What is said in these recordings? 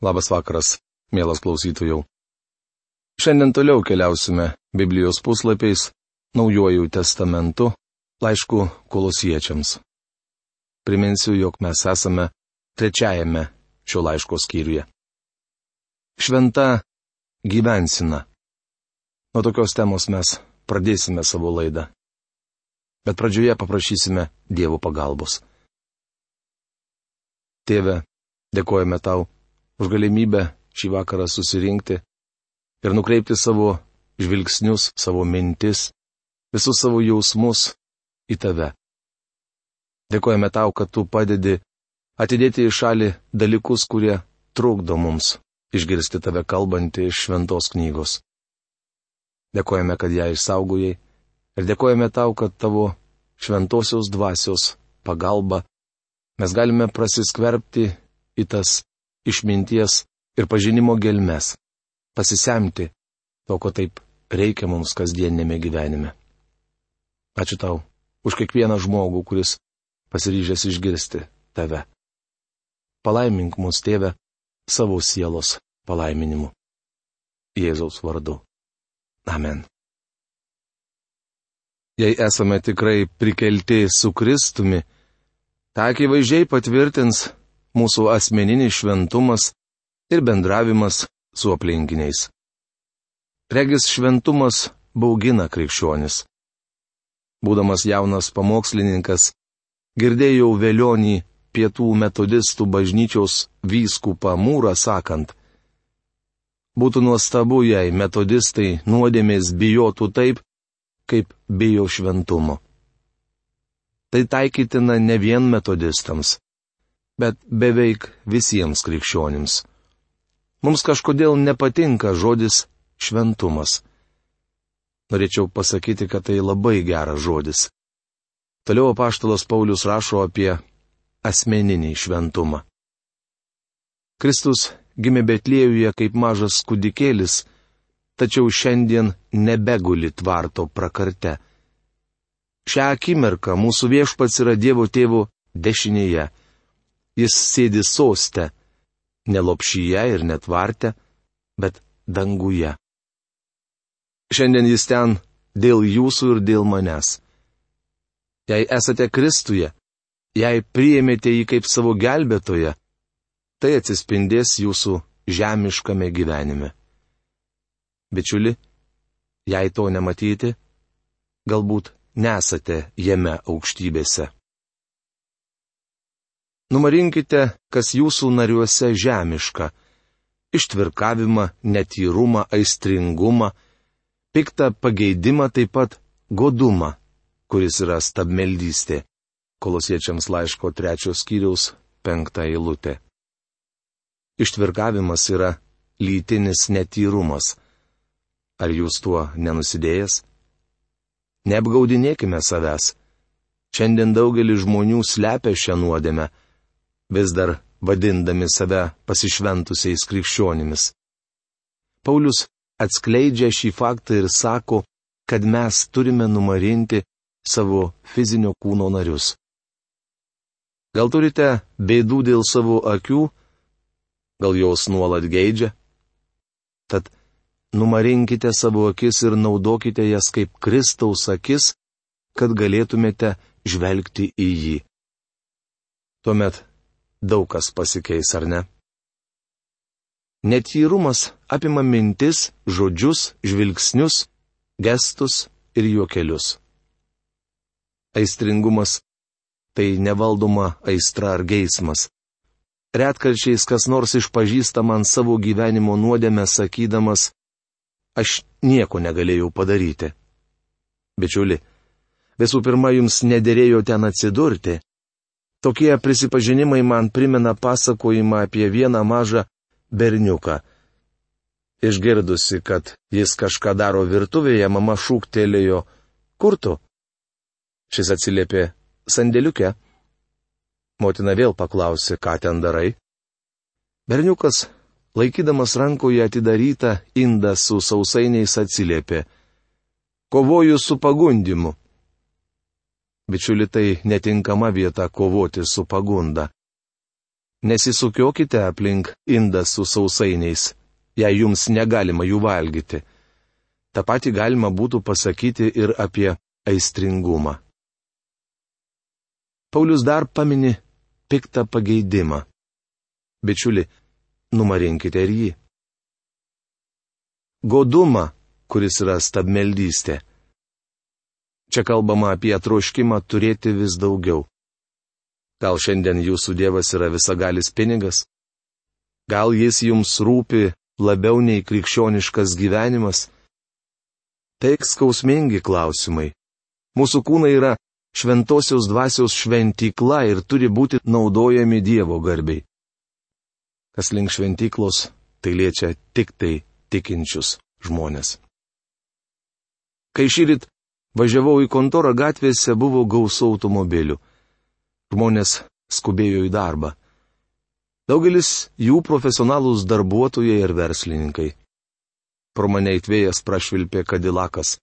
Labas vakaras, mielas klausytojų. Šiandien toliau keliausime Biblijos puslapiais, Naujojų testamentu, laišku kolosiečiams. Priminsiu, jog mes esame trečiajame šio laiško skyriuje. Šventa gyvensina. Nuo tokios temos mes pradėsime savo laidą. Bet pradžioje paprašysime Dievo pagalbos. Tėve, dėkojame tau už galimybę šį vakarą susirinkti ir nukreipti savo žvilgsnius, savo mintis, visus savo jausmus į tave. Dėkojame tau, kad tu padedi atidėti į šalį dalykus, kurie trukdo mums išgirsti tave kalbantį iš šventos knygos. Dėkojame, kad ją išsaugojai ir dėkojame tau, kad tavo šventosios dvasios pagalba mes galime prasiskverbti į tas išminties ir pažinimo gelmes, pasisemti to, ko taip reikia mums kasdienėme gyvenime. Ačiū tau už kiekvieną žmogų, kuris pasiryžęs išgirsti tave. Palaimink mus, tėve, savo sielos palaiminimu. Jėzaus vardu. Amen. Jei esame tikrai prikelti su Kristumi, Ta akivaizdžiai patvirtins mūsų asmeninis šventumas ir bendravimas su aplinkiniais. Regis šventumas baugina krikščionis. Būdamas jaunas pamokslininkas, girdėjau vėlionį pietų metodistų bažnyčios vyskupą mūrą sakant, būtų nuostabu, jei metodistai nuodėmės bijotų taip, kaip bijo šventumo. Tai taikytina ne vien metodistams, bet beveik visiems krikščionims. Mums kažkodėl nepatinka žodis šventumas. Norėčiau pasakyti, kad tai labai geras žodis. Toliau apaštalas Paulius rašo apie asmeninį šventumą. Kristus gimė Betlėjuje kaip mažas kudikėlis, tačiau šiandien nebeguli tvarto prakarte. Šią akimirką mūsų viešpats yra Dievo tėvo dešinėje. Jis sėdi sostę, nelopšyje ir netvarte, bet danguje. Šiandien jis ten dėl jūsų ir dėl manęs. Jei esate Kristuje, jei priėmėte jį kaip savo gelbėtoją, tai atsispindės jūsų žemiškame gyvenime. Bičiuli, jei to nematyti, galbūt nesate jame aukštybėse. Numarinkite, kas jūsų nariuose žemiška - ištvirkavimą, netyrumą, aistringumą, piktą pageidimą, taip pat godumą, kuris yra stabmeldystė. Kolosiečiams laiško trečios skyriaus penktą eilutę. Ištvirkavimas yra lytinis netyrumas. Ar jūs tuo nenusidėjęs? Neapgaudinėkime savęs. Šiandien daugelis žmonių slepia šią nuodėmę, vis dar vadindami save pasišventusiais krikščionimis. Paulius atskleidžia šį faktą ir sako, kad mes turime numarinti savo fizinio kūno narius. Gal turite bėdų dėl savo akių, gal jos nuolat geidžia? Tad numarinkite savo akis ir naudokite jas kaip Kristaus akis, kad galėtumėte žvelgti į jį. Tuomet daug kas pasikeis, ar ne? Netyrumas apima mintis, žodžius, žvilgsnius, gestus ir juokelius. Aistringumas - tai nevaldoma aistra ar geismas. Retkarčiais kas nors išpažįsta man savo gyvenimo nuodėmę sakydamas, aš nieko negalėjau padaryti. Bičiuli, visų pirma, jums nederėjo ten atsidurti. Tokie prisipažinimai man primena pasakojimą apie vieną mažą berniuką. Išgirdusi, kad jis kažką daro virtuvėje, mama šūktelėjo, kur tu? Šis atsiliepė, sandėliuke. Motina vėl paklausė, ką ten darai. Berniukas laikydamas rankoje atidarytą indą su sausainiais atsiliepė. Kovoju su pagundimu. Bičiuli, tai netinkama vieta kovoti su pagunda. Nesisukiokite aplink indą su sausainiais, jei jums negalima jų valgyti. Ta pati galima būtų pasakyti ir apie aistringumą. Paulius dar pamini piktą pageidimą. Bičiuli, numarinkite ir jį. Godumą, kuris yra stabmeldystė. Čia kalbama apie troškimą turėti vis daugiau. Gal šiandien jūsų Dievas yra visagalis pinigas? Gal jis jums rūpi labiau nei krikščioniškas gyvenimas? Tai skausmingi klausimai. Mūsų kūnai yra šventosios dvasios šventykla ir turi būti naudojami Dievo garbiai. Kas link šventyklos, tai liečia tik tai tikinčius žmonės. Kai šįryt važiavau į kontorą gatvėse buvo gausų automobilių. Žmonės skubėjo į darbą. Daugelis jų profesionalūs darbuotojai ir verslininkai. Pro mane įtvėjas prašvilpė kadilakas.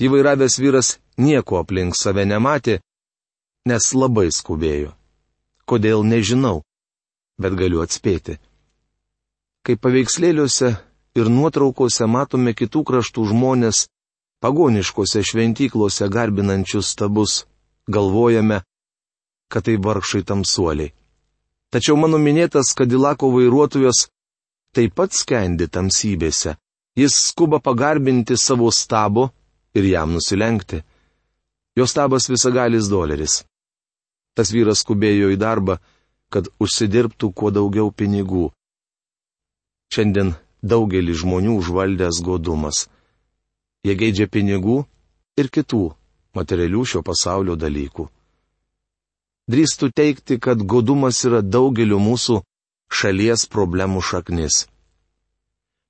Jį vairavęs vyras nieko aplink save nematė, nes labai skubėjo. Kodėl nežinau, bet galiu atspėti. Kaip paveikslėliuose ir nuotraukose matome kitų kraštų žmonės, pagoniškose šventyklose garbinančius stabus, galvojame, kad tai vargšai tamsuoliai. Tačiau mano minėtas Kadilako vairuotojas taip pat skendi tamsybėse. Jis skuba pagarbinti savo stabo ir jam nusilenkti. Jo stabas visagalis doleris. Tas vyras skubėjo į darbą, kad užsidirbtų kuo daugiau pinigų. Šiandien daugelį žmonių užvaldęs godumas. Jie geidžia pinigų ir kitų materialių šio pasaulio dalykų. Drįstų teikti, kad godumas yra daugelio mūsų šalies problemų šaknis.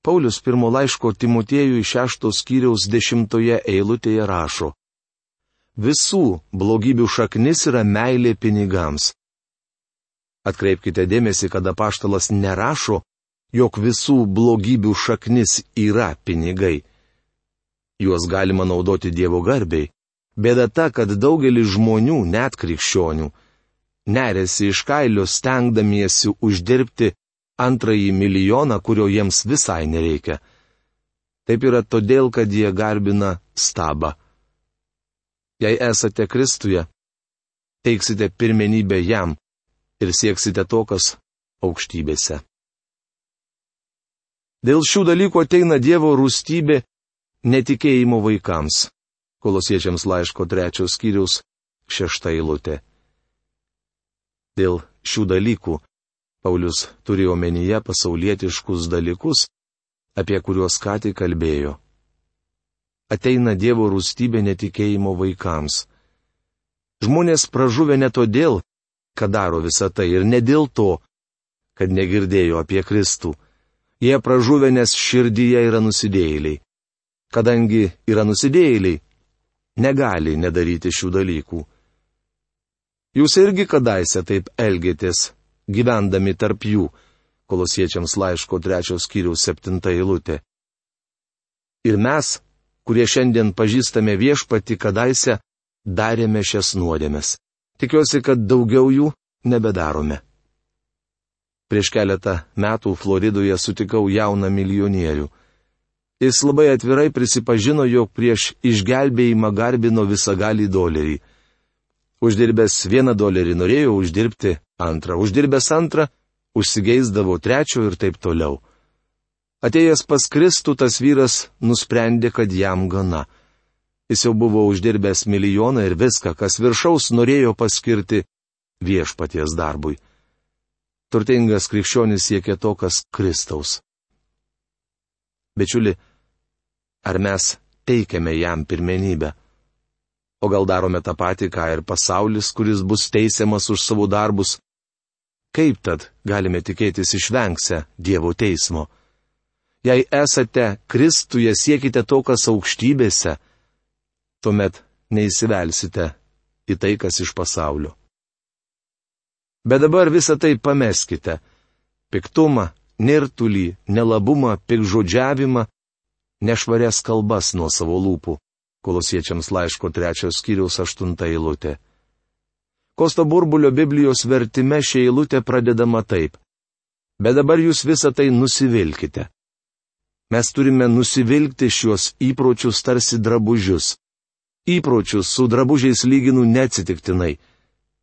Paulius pirmo laiško Timotiejų iš šeštos skyriaus dešimtoje eilutėje rašo. Visų blogybių šaknis yra meilė pinigams. Atkreipkite dėmesį, kad apaštalas nerašo, jog visų blogybių šaknis yra pinigai. Juos galima naudoti Dievo garbiai. Bėda ta, kad daugelis žmonių, net krikščionių, neresi iš kailio stengdamiesi uždirbti antrąjį milijoną, kurio jiems visai nereikia. Taip yra todėl, kad jie garbina stabą. Jei esate Kristuje, teiksite pirmenybę jam ir sieksite to, kas aukštybėse. Dėl šių dalykų ateina Dievo rūstybė netikėjimo vaikams. Kolosiečiams laiško trečios skyrius šešta eilutė. Dėl šių dalykų Paulius turi omenyje pasaulietiškus dalykus, apie kuriuos ką tik kalbėjo. Ateina Dievo rūstybė netikėjimo vaikams. Žmonės pražuvę ne todėl, kad daro visą tai ir ne dėl to, kad negirdėjo apie Kristų Jie pražuvę, nes širdyje yra nusidėjėliai. Kadangi yra nusidėjėliai, negali nedaryti šių dalykų. Jūs irgi kadaise taip elgėtės, gyvendami tarp jų, kolosiečiams laiško trečios skyriaus septinta eilutė. Ir mes, kurie šiandien pažįstame viešpati, kadaise darėme šias nuodėmes. Tikiuosi, kad daugiau jų nebedarome. Prieš keletą metų Floridoje sutikau jauną milijonierių. Jis labai atvirai prisipažino, jog prieš išgelbėjimą garbino visagalį dolerį. Uždirbęs vieną dolerį norėjo uždirbti antrą, uždirbęs antrą, užsigeisdavo trečio ir taip toliau. Atėjęs pas Kristų tas vyras nusprendė, kad jam gana. Jis jau buvo uždirbęs milijoną ir viską, kas viršaus norėjo paskirti viešpaties darbui. Turtingas krikščionis siekia to, kas Kristaus. Bičiuli, ar mes teikiame jam pirmenybę? O gal darome tą patį, ką ir pasaulis, kuris bus teisiamas už savo darbus? Kaip tad galime tikėtis išvengsia Dievo teismo? Jei esate Kristuje, siekite to, kas aukštybėse, tuomet neįsivelsite į tai, kas iš pasaulio. Bet dabar visą tai pameskite - piktumą, nirtulį, nelabumą, pikžodžiavimą, nešvarias kalbas nuo savo lūpų. Kolosiečiams laiško trečios skyriaus aštunta eilutė. Kosto burbulio Biblijos vertime šia eilutė pradedama taip. Bet dabar jūs visą tai nusivilkite. Mes turime nusivilkti šiuos įpročius tarsi drabužius. Įpročius su drabužiais lyginu neatsitiktinai.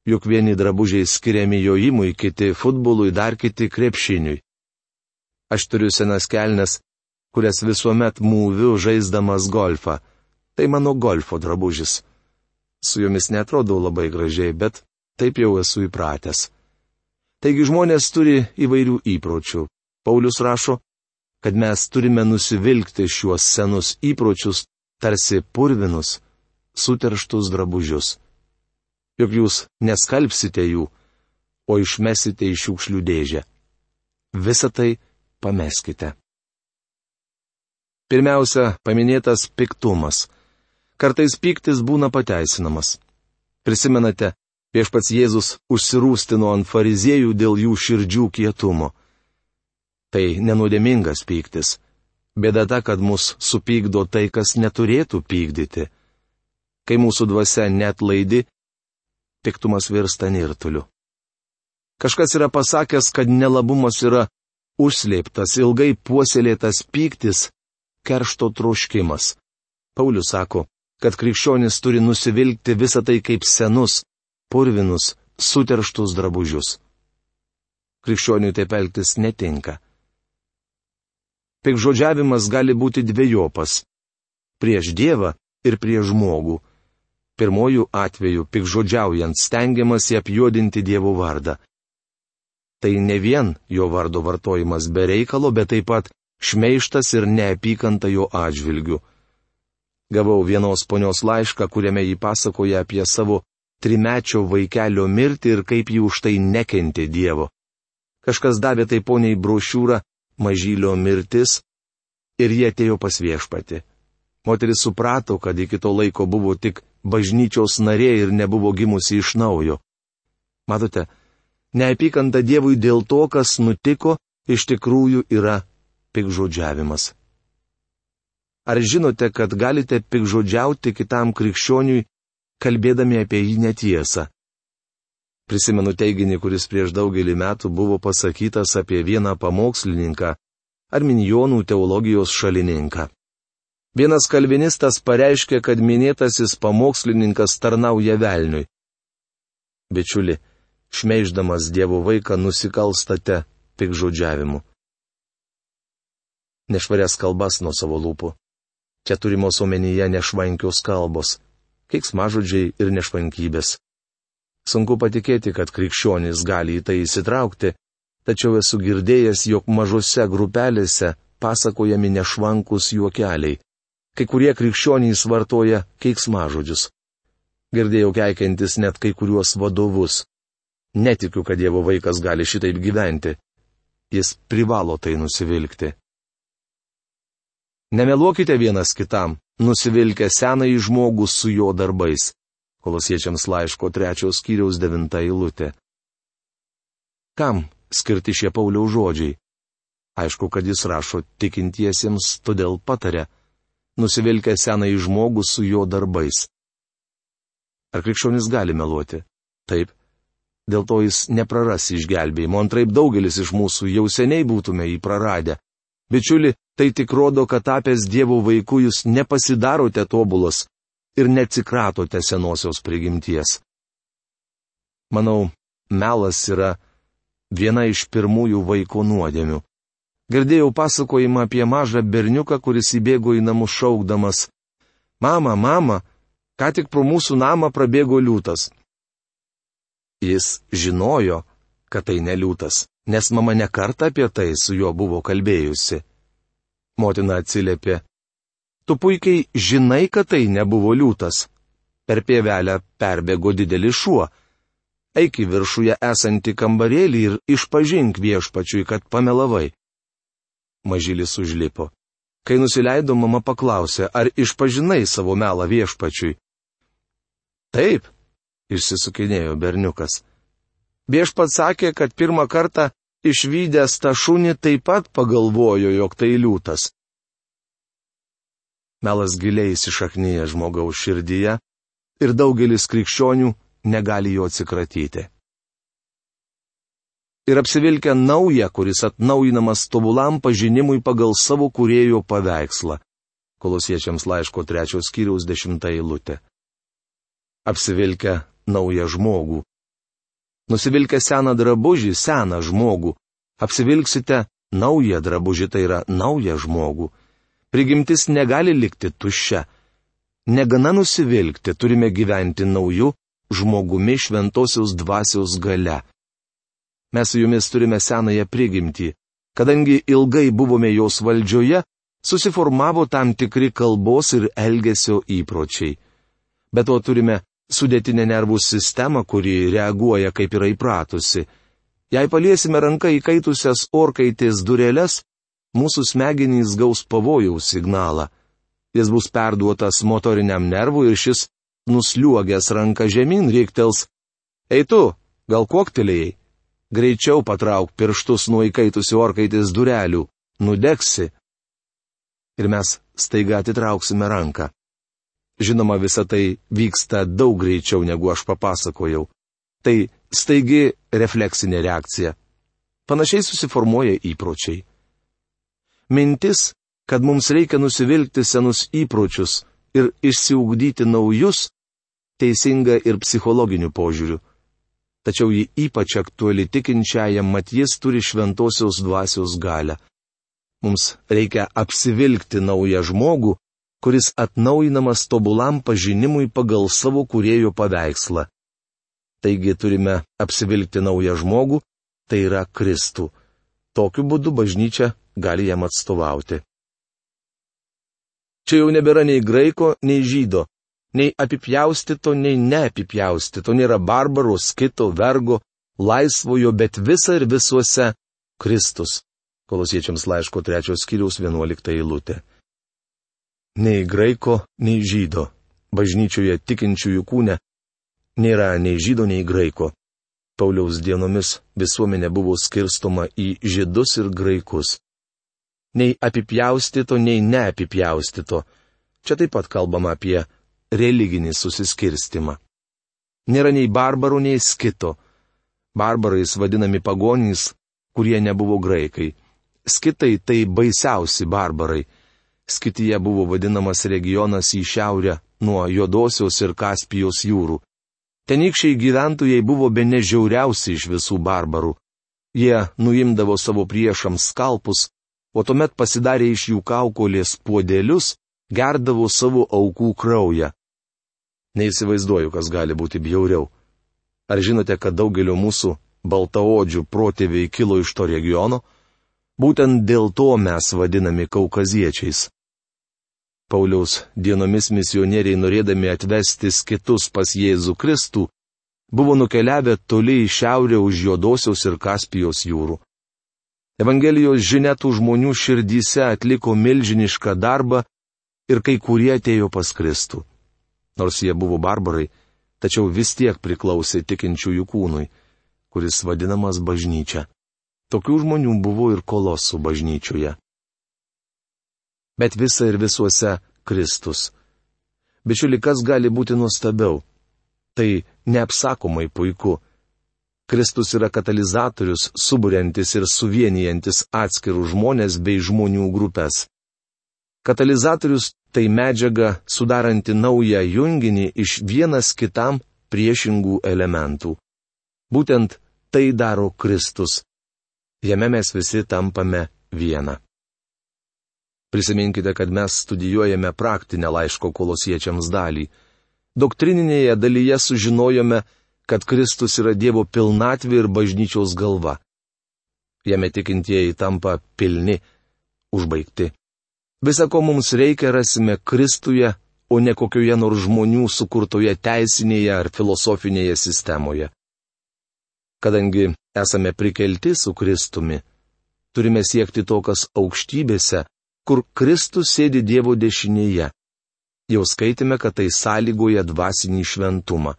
Juk vieni drabužiai skiriami jojimui, kiti futbolui, dar kiti krepšiniui. Aš turiu senas kelnes, kurias visuomet mūviu žaisdamas golfą. Tai mano golfo drabužis. Su jomis netrodau labai gražiai, bet taip jau esu įpratęs. Taigi žmonės turi įvairių įpročių. Paulius rašo, kad mes turime nusivilkti šiuos senus įpročius, tarsi purvinus, suterštus drabužius. Juk jūs neskalbsite jų, o išmesite į šiukšlių dėžę. Visą tai pameskite. Pirmiausia, paminėtas piktumas. Kartais piktis būna pateisinamas. Prisimenate, viešpats Jėzus užsirūstino ant fariziejų dėl jų širdžių kietumo. Tai nenuodėmingas pyktis. Bėda ta, kad mus supykdo tai, kas neturėtų pykdyti. Kai mūsų dvasia net laidi, piktumas virsta nirtuliu. Kažkas yra pasakęs, kad nelabumas yra užslėptas, ilgai puoselėtas pyktis, keršto troškimas. Paulius sako, kad krikščionis turi nusivilkti visą tai kaip senus, purvinus, suterštus drabužius. Krikščioniui taip elgtis netinka. Pikžodžiavimas gali būti dviejopas - prieš Dievą ir prieš žmogų. Pirmojų atveju pikžodžiaujant stengiamasi apjuodinti Dievo vardą tai ne vien jo vardo vartojimas be reikalo, bet taip pat šmeištas ir neapykanta jo atžvilgiu. Gavau vienos ponios laišką, kuriame jį pasakoja apie savo trimečio vaikelio mirtį ir kaip jį už tai nekentė Dievo. Kažkas davė tai poniai brošiūrą Mažylio mirtis ir jie atėjo pas viešpati. Moteris suprato, kad iki to laiko buvo tik bažnyčios narė ir nebuvo gimusi iš naujo. Matote, neapykanta Dievui dėl to, kas nutiko, iš tikrųjų yra pikžodžiavimas. Ar žinote, kad galite pikžodžiauti kitam krikščioniui, kalbėdami apie jį netiesą? Prisimenu teiginį, kuris prieš daugelį metų buvo pasakytas apie vieną pamokslininką, arminijonų teologijos šalininką. Vienas kalvinistas pareiškė, kad minėtasis pamokslininkas tarnauja velniui. Bičiuli, šmeiždamas Dievo vaiką nusikalstate pikžodžiavimu. Nešvarias kalbas nuo savo lūpų. Čia turimos omenyje nešvankios kalbos, keiksmažodžiai ir nešvankybės. Sunku patikėti, kad krikščionys gali į tai įsitraukti, tačiau esu girdėjęs, jog mažose grupelėse pasakojami nešvankus juokeliai. Kai kurie krikščionys vartoja keiksmažodžius. Girdėjau keikiantis net kai kuriuos vadovus. Netikiu, kad Dievo vaikas gali šitaip gyventi. Jis privalo tai nusivilkti. Nemeluokite vienas kitam, nusivilkę senąjį žmogų su jo darbais. Kolosiečiams laiško trečios skyriaus devinta eilutė. Kam skirti šie Pauliaus žodžiai? Aišku, kad jis rašo tikintiesiems, todėl patarė - nusivilkę senąjį žmogų su jo darbais. Ar krikščionis gali meluoti? Taip, dėl to jis nepraras išgelbėjimo, antraip daugelis iš mūsų jau seniai būtume jį praradę. Bičiuli, tai tik rodo, kad tapęs Dievo vaiku jūs nepasidarote tobulas ir neatsikratote senosios prigimties. Manau, melas yra viena iš pirmųjų vaiko nuodėmių. Girdėjau pasakojimą apie mažą berniuką, kuris įbėgo į namus šaukdamas: Mama, mama, ką tik pro mūsų namą prabėgo liūtas. Jis žinojo, kad tai neliūtas, nes mama nekarta apie tai su juo buvo kalbėjusi. Motina atsiliepė. Tu puikiai žinai, kad tai nebuvo liūtas. Per pievelę perbėgo didelis šuo. Eik į viršuje esantį kambarėlį ir išpažink viešpačiui, kad pamelavai. Mažylis užlipo. Kai nusileido, mama paklausė, ar išpažinai savo melą viešpačiui. Taip, išsisukinėjo berniukas. Viešpats sakė, kad pirmą kartą išvykęs tą šunį taip pat pagalvojo, jog tai liūtas. Melas giliai įsišaknyja žmogaus širdyje ir daugelis krikščionių negali jo atsikratyti. Ir apsivilkę naują, kuris atnaujinamas tobulam pažinimui pagal savo kurėjo paveikslą. Kolosiečiams laiško trečios skyriaus dešimta eilutė. Apsivilkę naują žmogų. Nusivilkę seną drabužį, seną žmogų. Apsivilksite naują drabužį, tai yra naują žmogų. Prigimtis negali likti tuščia. Negana nusivilkti, turime gyventi nauju žmogumi šventosios dvasios gale. Mes su jumis turime senąją prigimtį. Kadangi ilgai buvome jos valdžioje, susiformavo tam tikri kalbos ir elgesio įpročiai. Be to turime sudėtinę nervų sistemą, kuri reaguoja kaip yra įpratusi. Jei paliesime ranką įkaitusias orkaitės durelės, mūsų smegenys gaus pavojaus signalą. Jis bus perduotas motoriniam nervui ir šis nusliuogęs ranką žemyn rėktels. Ei tu, gal koktelėjai? Greičiau patrauk pirštus nuo įkaitusių orkaitės durelių, nudegsi. Ir mes staiga atitrauksime ranką. Žinoma, visa tai vyksta daug greičiau negu aš papasakojau. Tai staigi refleksinė reakcija. Panašiai susiformuoja įpročiai. Mintis, kad mums reikia nusivilkti senus įpročius ir išsiugdyti naujus, teisinga ir psichologiniu požiūriu. Tačiau ji ypač aktuali tikinčiajam, mat jis turi šventosios dvasios galę. Mums reikia apsivilkti naują žmogų, kuris atnaujinamas tobulam pažinimui pagal savo kurėjo paveikslą. Taigi turime apsivilkti naują žmogų, tai yra Kristų. Tokiu būdu bažnyčia gali jam atstovauti. Čia jau nebėra nei graiko, nei žydo, nei apipjaustito, nei neapipjaustito, nėra barbaro, skito, vergo, laisvojo, bet visa ir visuose Kristus. Kolosiečiams laiško trečios skyriaus vienuolikta eilutė. Nei graiko, nei žydo. Bažnyčioje tikinčiųjų kūne nėra nei žydo, nei graiko. Pauliaus dienomis visuomenė buvo skirstoma į žydus ir graikus nei apipjaustyto, nei neapipjaustyto. Čia taip pat kalbama apie religinį susiskirstimą. Nėra nei barbarų, nei skito. Barbarais vadinami pagonys, kurie nebuvo graikai. Skitai tai baisiausi barbarai. Skitija buvo vadinamas regionas į šiaurę nuo Jodosios ir Kaspijos jūrų. Tenykščiai gyventojai buvo be nežiauriausi iš visų barbarų. Jie nuimdavo savo priešams skalpus, o tuomet pasidarė iš jų kaukolės puodelius, gerdavo savo aukų kraują. Neįsivaizduoju, kas gali būti bjauriau. Ar žinote, kad daugelio mūsų baltaodžių protėviai kilo iš to regiono? Būtent dėl to mes vadinami kaukaziečiais. Pauliaus dienomis misionieriai norėdami atvesti kitus pas Jėzų Kristų, buvo nukeliavę toli į šiaurę už Jodosios ir Kaspijos jūrų. Evangelijos žinia tų žmonių širdyse atliko milžinišką darbą ir kai kurie atėjo pas Kristų. Nors jie buvo barbarai, tačiau vis tiek priklausė tikinčiųjų kūnui, kuris vadinamas bažnyčia. Tokių žmonių buvo ir kolosų bažnyčioje. Bet visa ir visuose Kristus. Bičiuli, kas gali būti nuostabiau? Tai neapsakomai puiku Kristus yra katalizatorius, suburiantis ir suvienijantis atskirų žmonės bei žmonių grupės. Katalizatorius tai medžiaga sudaranti naują junginį iš vienas kitam priešingų elementų. Būtent tai daro Kristus. Jame mes visi tampame viena. Prisiminkite, kad mes studijuojame praktinę laiško kolosiečiams dalį. Doktrininėje dalyje sužinojome, kad Kristus yra Dievo pilnatvė ir bažnyčiaus galva. Jame tikintieji tampa pilni, užbaigti. Visa, ko mums reikia, rasime Kristuje, o ne kokioje nors žmonių sukurtoje teisinėje ar filosofinėje sistemoje. Kadangi esame prikelti su Kristumi, turime siekti to, kas aukštybėse, kur Kristus sėdi Dievo dešinėje. Jau skaitėme, kad tai sąlygoja dvasinį šventumą.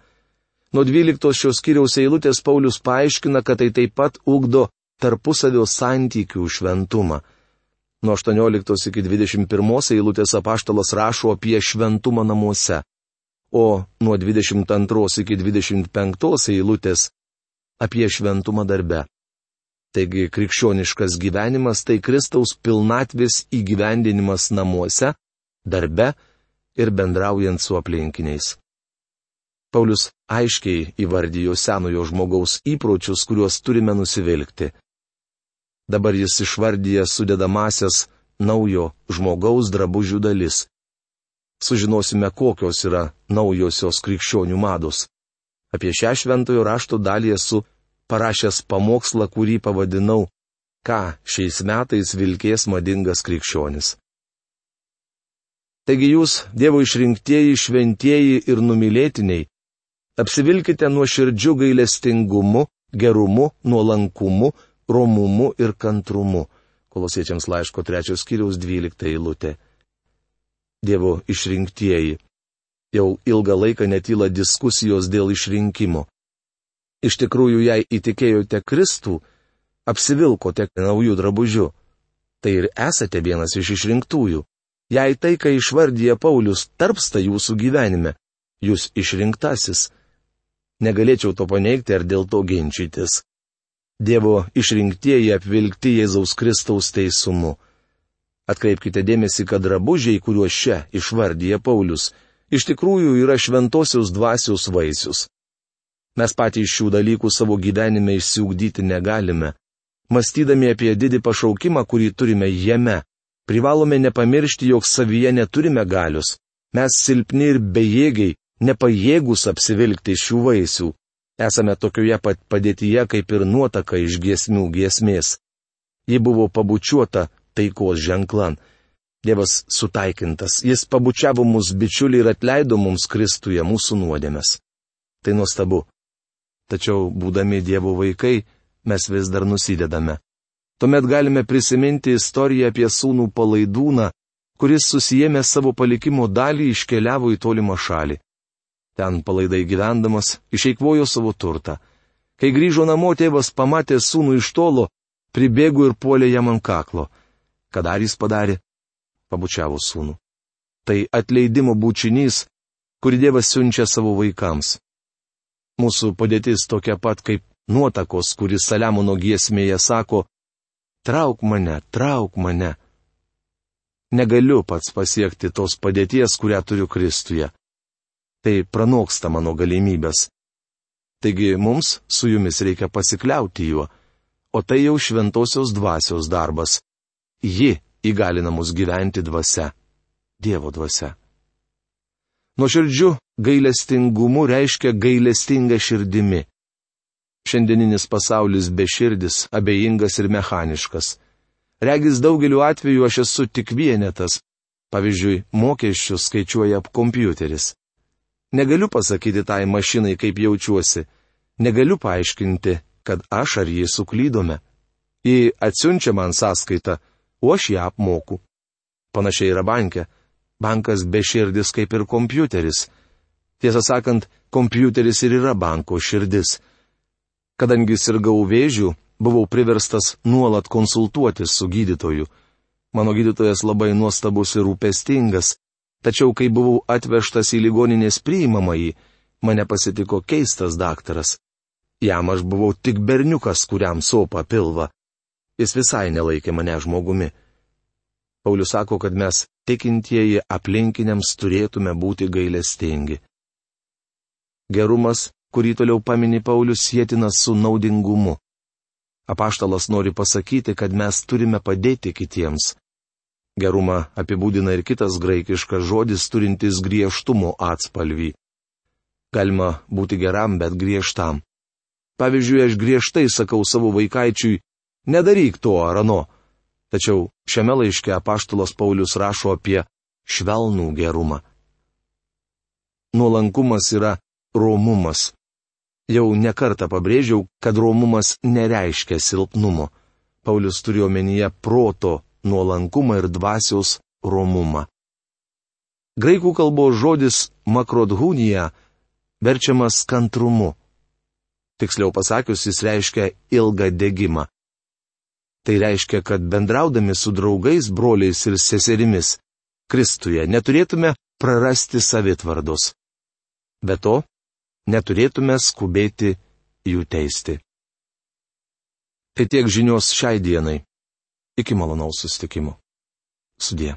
Nuo 12 šios kiriaus eilutės Paulius paaiškina, kad tai taip pat ugdo tarpusavio santykių šventumą. Nuo 18 iki 21 eilutės apaštalas rašo apie šventumą namuose. o nuo 22 iki 25 eilutės apie šventumą darbe. Taigi krikščioniškas gyvenimas tai Kristaus pilnatvės įgyvendinimas namuose, darbe ir bendraujant su aplinkiniais. Paulius aiškiai įvardijo senojo žmogaus įpročius, kuriuos turime nusivilkti. Dabar jis išvardyja sudėdamasias naujo žmogaus drabužių dalis sužinosime, kokios yra naujosios krikščionių mados. Apie šią šventojo rašto dalį esu parašęs pamokslą, kurį pavadinau Ką šiais metais vilkės madingas krikščionis. Taigi jūs, Dievo išrinktieji, šventieji ir numylėtiniai, apsivilkite nuo širdžių gailestingumu, gerumu, nuolankumu, romumu ir kantrumu. Kolosiečiams laiško 3 skyriaus 12 eilutė. Dievo išrinktieji. Jau ilgą laiką netyla diskusijos dėl išrinkimo. Iš tikrųjų, jei įtikėjote Kristų, apsivilkote naujų drabužių. Tai ir esate vienas iš išrinktųjų. Jei tai, ką išvardyja Paulius, tarpsta jūsų gyvenime, jūs išrinktasis. Negalėčiau to paneigti ar dėl to ginčytis. Dievo išrinktieji apvilkti Jėzaus Kristaus teisumu. Atkreipkite dėmesį, kad drabužiai, kuriuos čia išvardyja Paulius, iš tikrųjų yra šventosios dvasios vaisius. Mes patys šių dalykų savo gyvenime išsiugdyti negalime. Mąstydami apie didį pašaukimą, kurį turime jame, privalome nepamiršti, jog savyje neturime galius. Mes silpni ir bejėgiai, nepajėgus apsivilkti šių vaisių. Esame tokioje pat padėtyje kaip ir nuotaka iš giesmių giesmės. Ji buvo pabučiuota taikos ženklan. Dievas sutaikintas, jis pabučiavo mus bičiulį ir atleido mums Kristuje mūsų nuodėmes. Tai nuostabu. Tačiau, būdami Dievo vaikai, mes vis dar nusidedame. Tuomet galime prisiminti istoriją apie sūnų palaidūną, kuris susijėmė savo palikimo dalį iškeliavo į tolimą šalį. Ten palaidai gyvendamas išeikvojo savo turtą. Kai grįžo namo, tėvas pamatė sūnų iš tolo, pribėgo ir puolė jam ant kaklo. Ką dar jis padarė? Pabučiavo sūnų. Tai atleidimo būčinys, kurį Dievas siunčia savo vaikams. Mūsų padėtis tokia pat kaip nuotakos, kuris Saliamono giesmėje sako, trauk mane, trauk mane. Negaliu pats pasiekti tos padėties, kurią turiu Kristuje. Tai pranoksta mano galimybės. Taigi mums su jumis reikia pasikliauti juo, o tai jau šventosios dvasios darbas. Ji įgalina mus gyventi dvasia. Dievo dvasia. Nuoširdžiu gailestingumu reiškia gailestinga širdimi. Šiandieninis pasaulis beširdis, abejingas ir mechaniškas. Regis daugeliu atveju aš esu tik vienetas. Pavyzdžiui, mokesčius skaičiuoja kompiuteris. Negaliu pasakyti tai mašinai, kaip jaučiuosi. Negaliu paaiškinti, kad aš ar jį suklydome. Ji atsiunčia man sąskaitą, o aš ją apmoku. Panašiai yra banke. Bankas beširdis kaip ir kompiuteris. Tiesą sakant, kompiuteris ir yra banko širdis. Kadangi sirgau vėžių, buvau priverstas nuolat konsultuotis su gydytoju. Mano gydytojas labai nuostabus ir rūpestingas, tačiau kai buvau atvežtas į ligoninės priimamąjį, mane pasitiko keistas daktaras. Jam aš buvau tik berniukas, kuriam sopa pilva. Jis visai nelaikė mane žmogumi. Paulius sako, kad mes tikintieji aplinkiniams turėtume būti gailestingi. Gerumas, kurį toliau pamini Paulius, sėtinas su naudingumu. Apaštalas nori pasakyti, kad mes turime padėti kitiems. Gerumą apibūdina ir kitas graikiškas žodis turintis griežtumo atspalvį. Galima būti geram, bet griežtam. Pavyzdžiui, aš griežtai sakau savo vaikaičiui, nedaryk to ar ano. Tačiau šiame laiške apaštalos Paulius rašo apie švelnų gerumą. Nuolankumas yra romumas. Jau nekartą pabrėžiau, kad romumas nereiškia silpnumo. Paulius turi omenyje proto, nuolankumą ir dvasios romumą. Graikų kalbos žodis makrodhūnija verčiamas kantrumu. Tiksliau pasakius, jis reiškia ilgą degimą. Tai reiškia, kad bendraudami su draugais, broliais ir seserimis Kristuje neturėtume prarasti savitvardos. Be to, neturėtume skubėti jų teisti. Tai tiek žinios šiai dienai. Iki malonaus sustikimo. Sudie.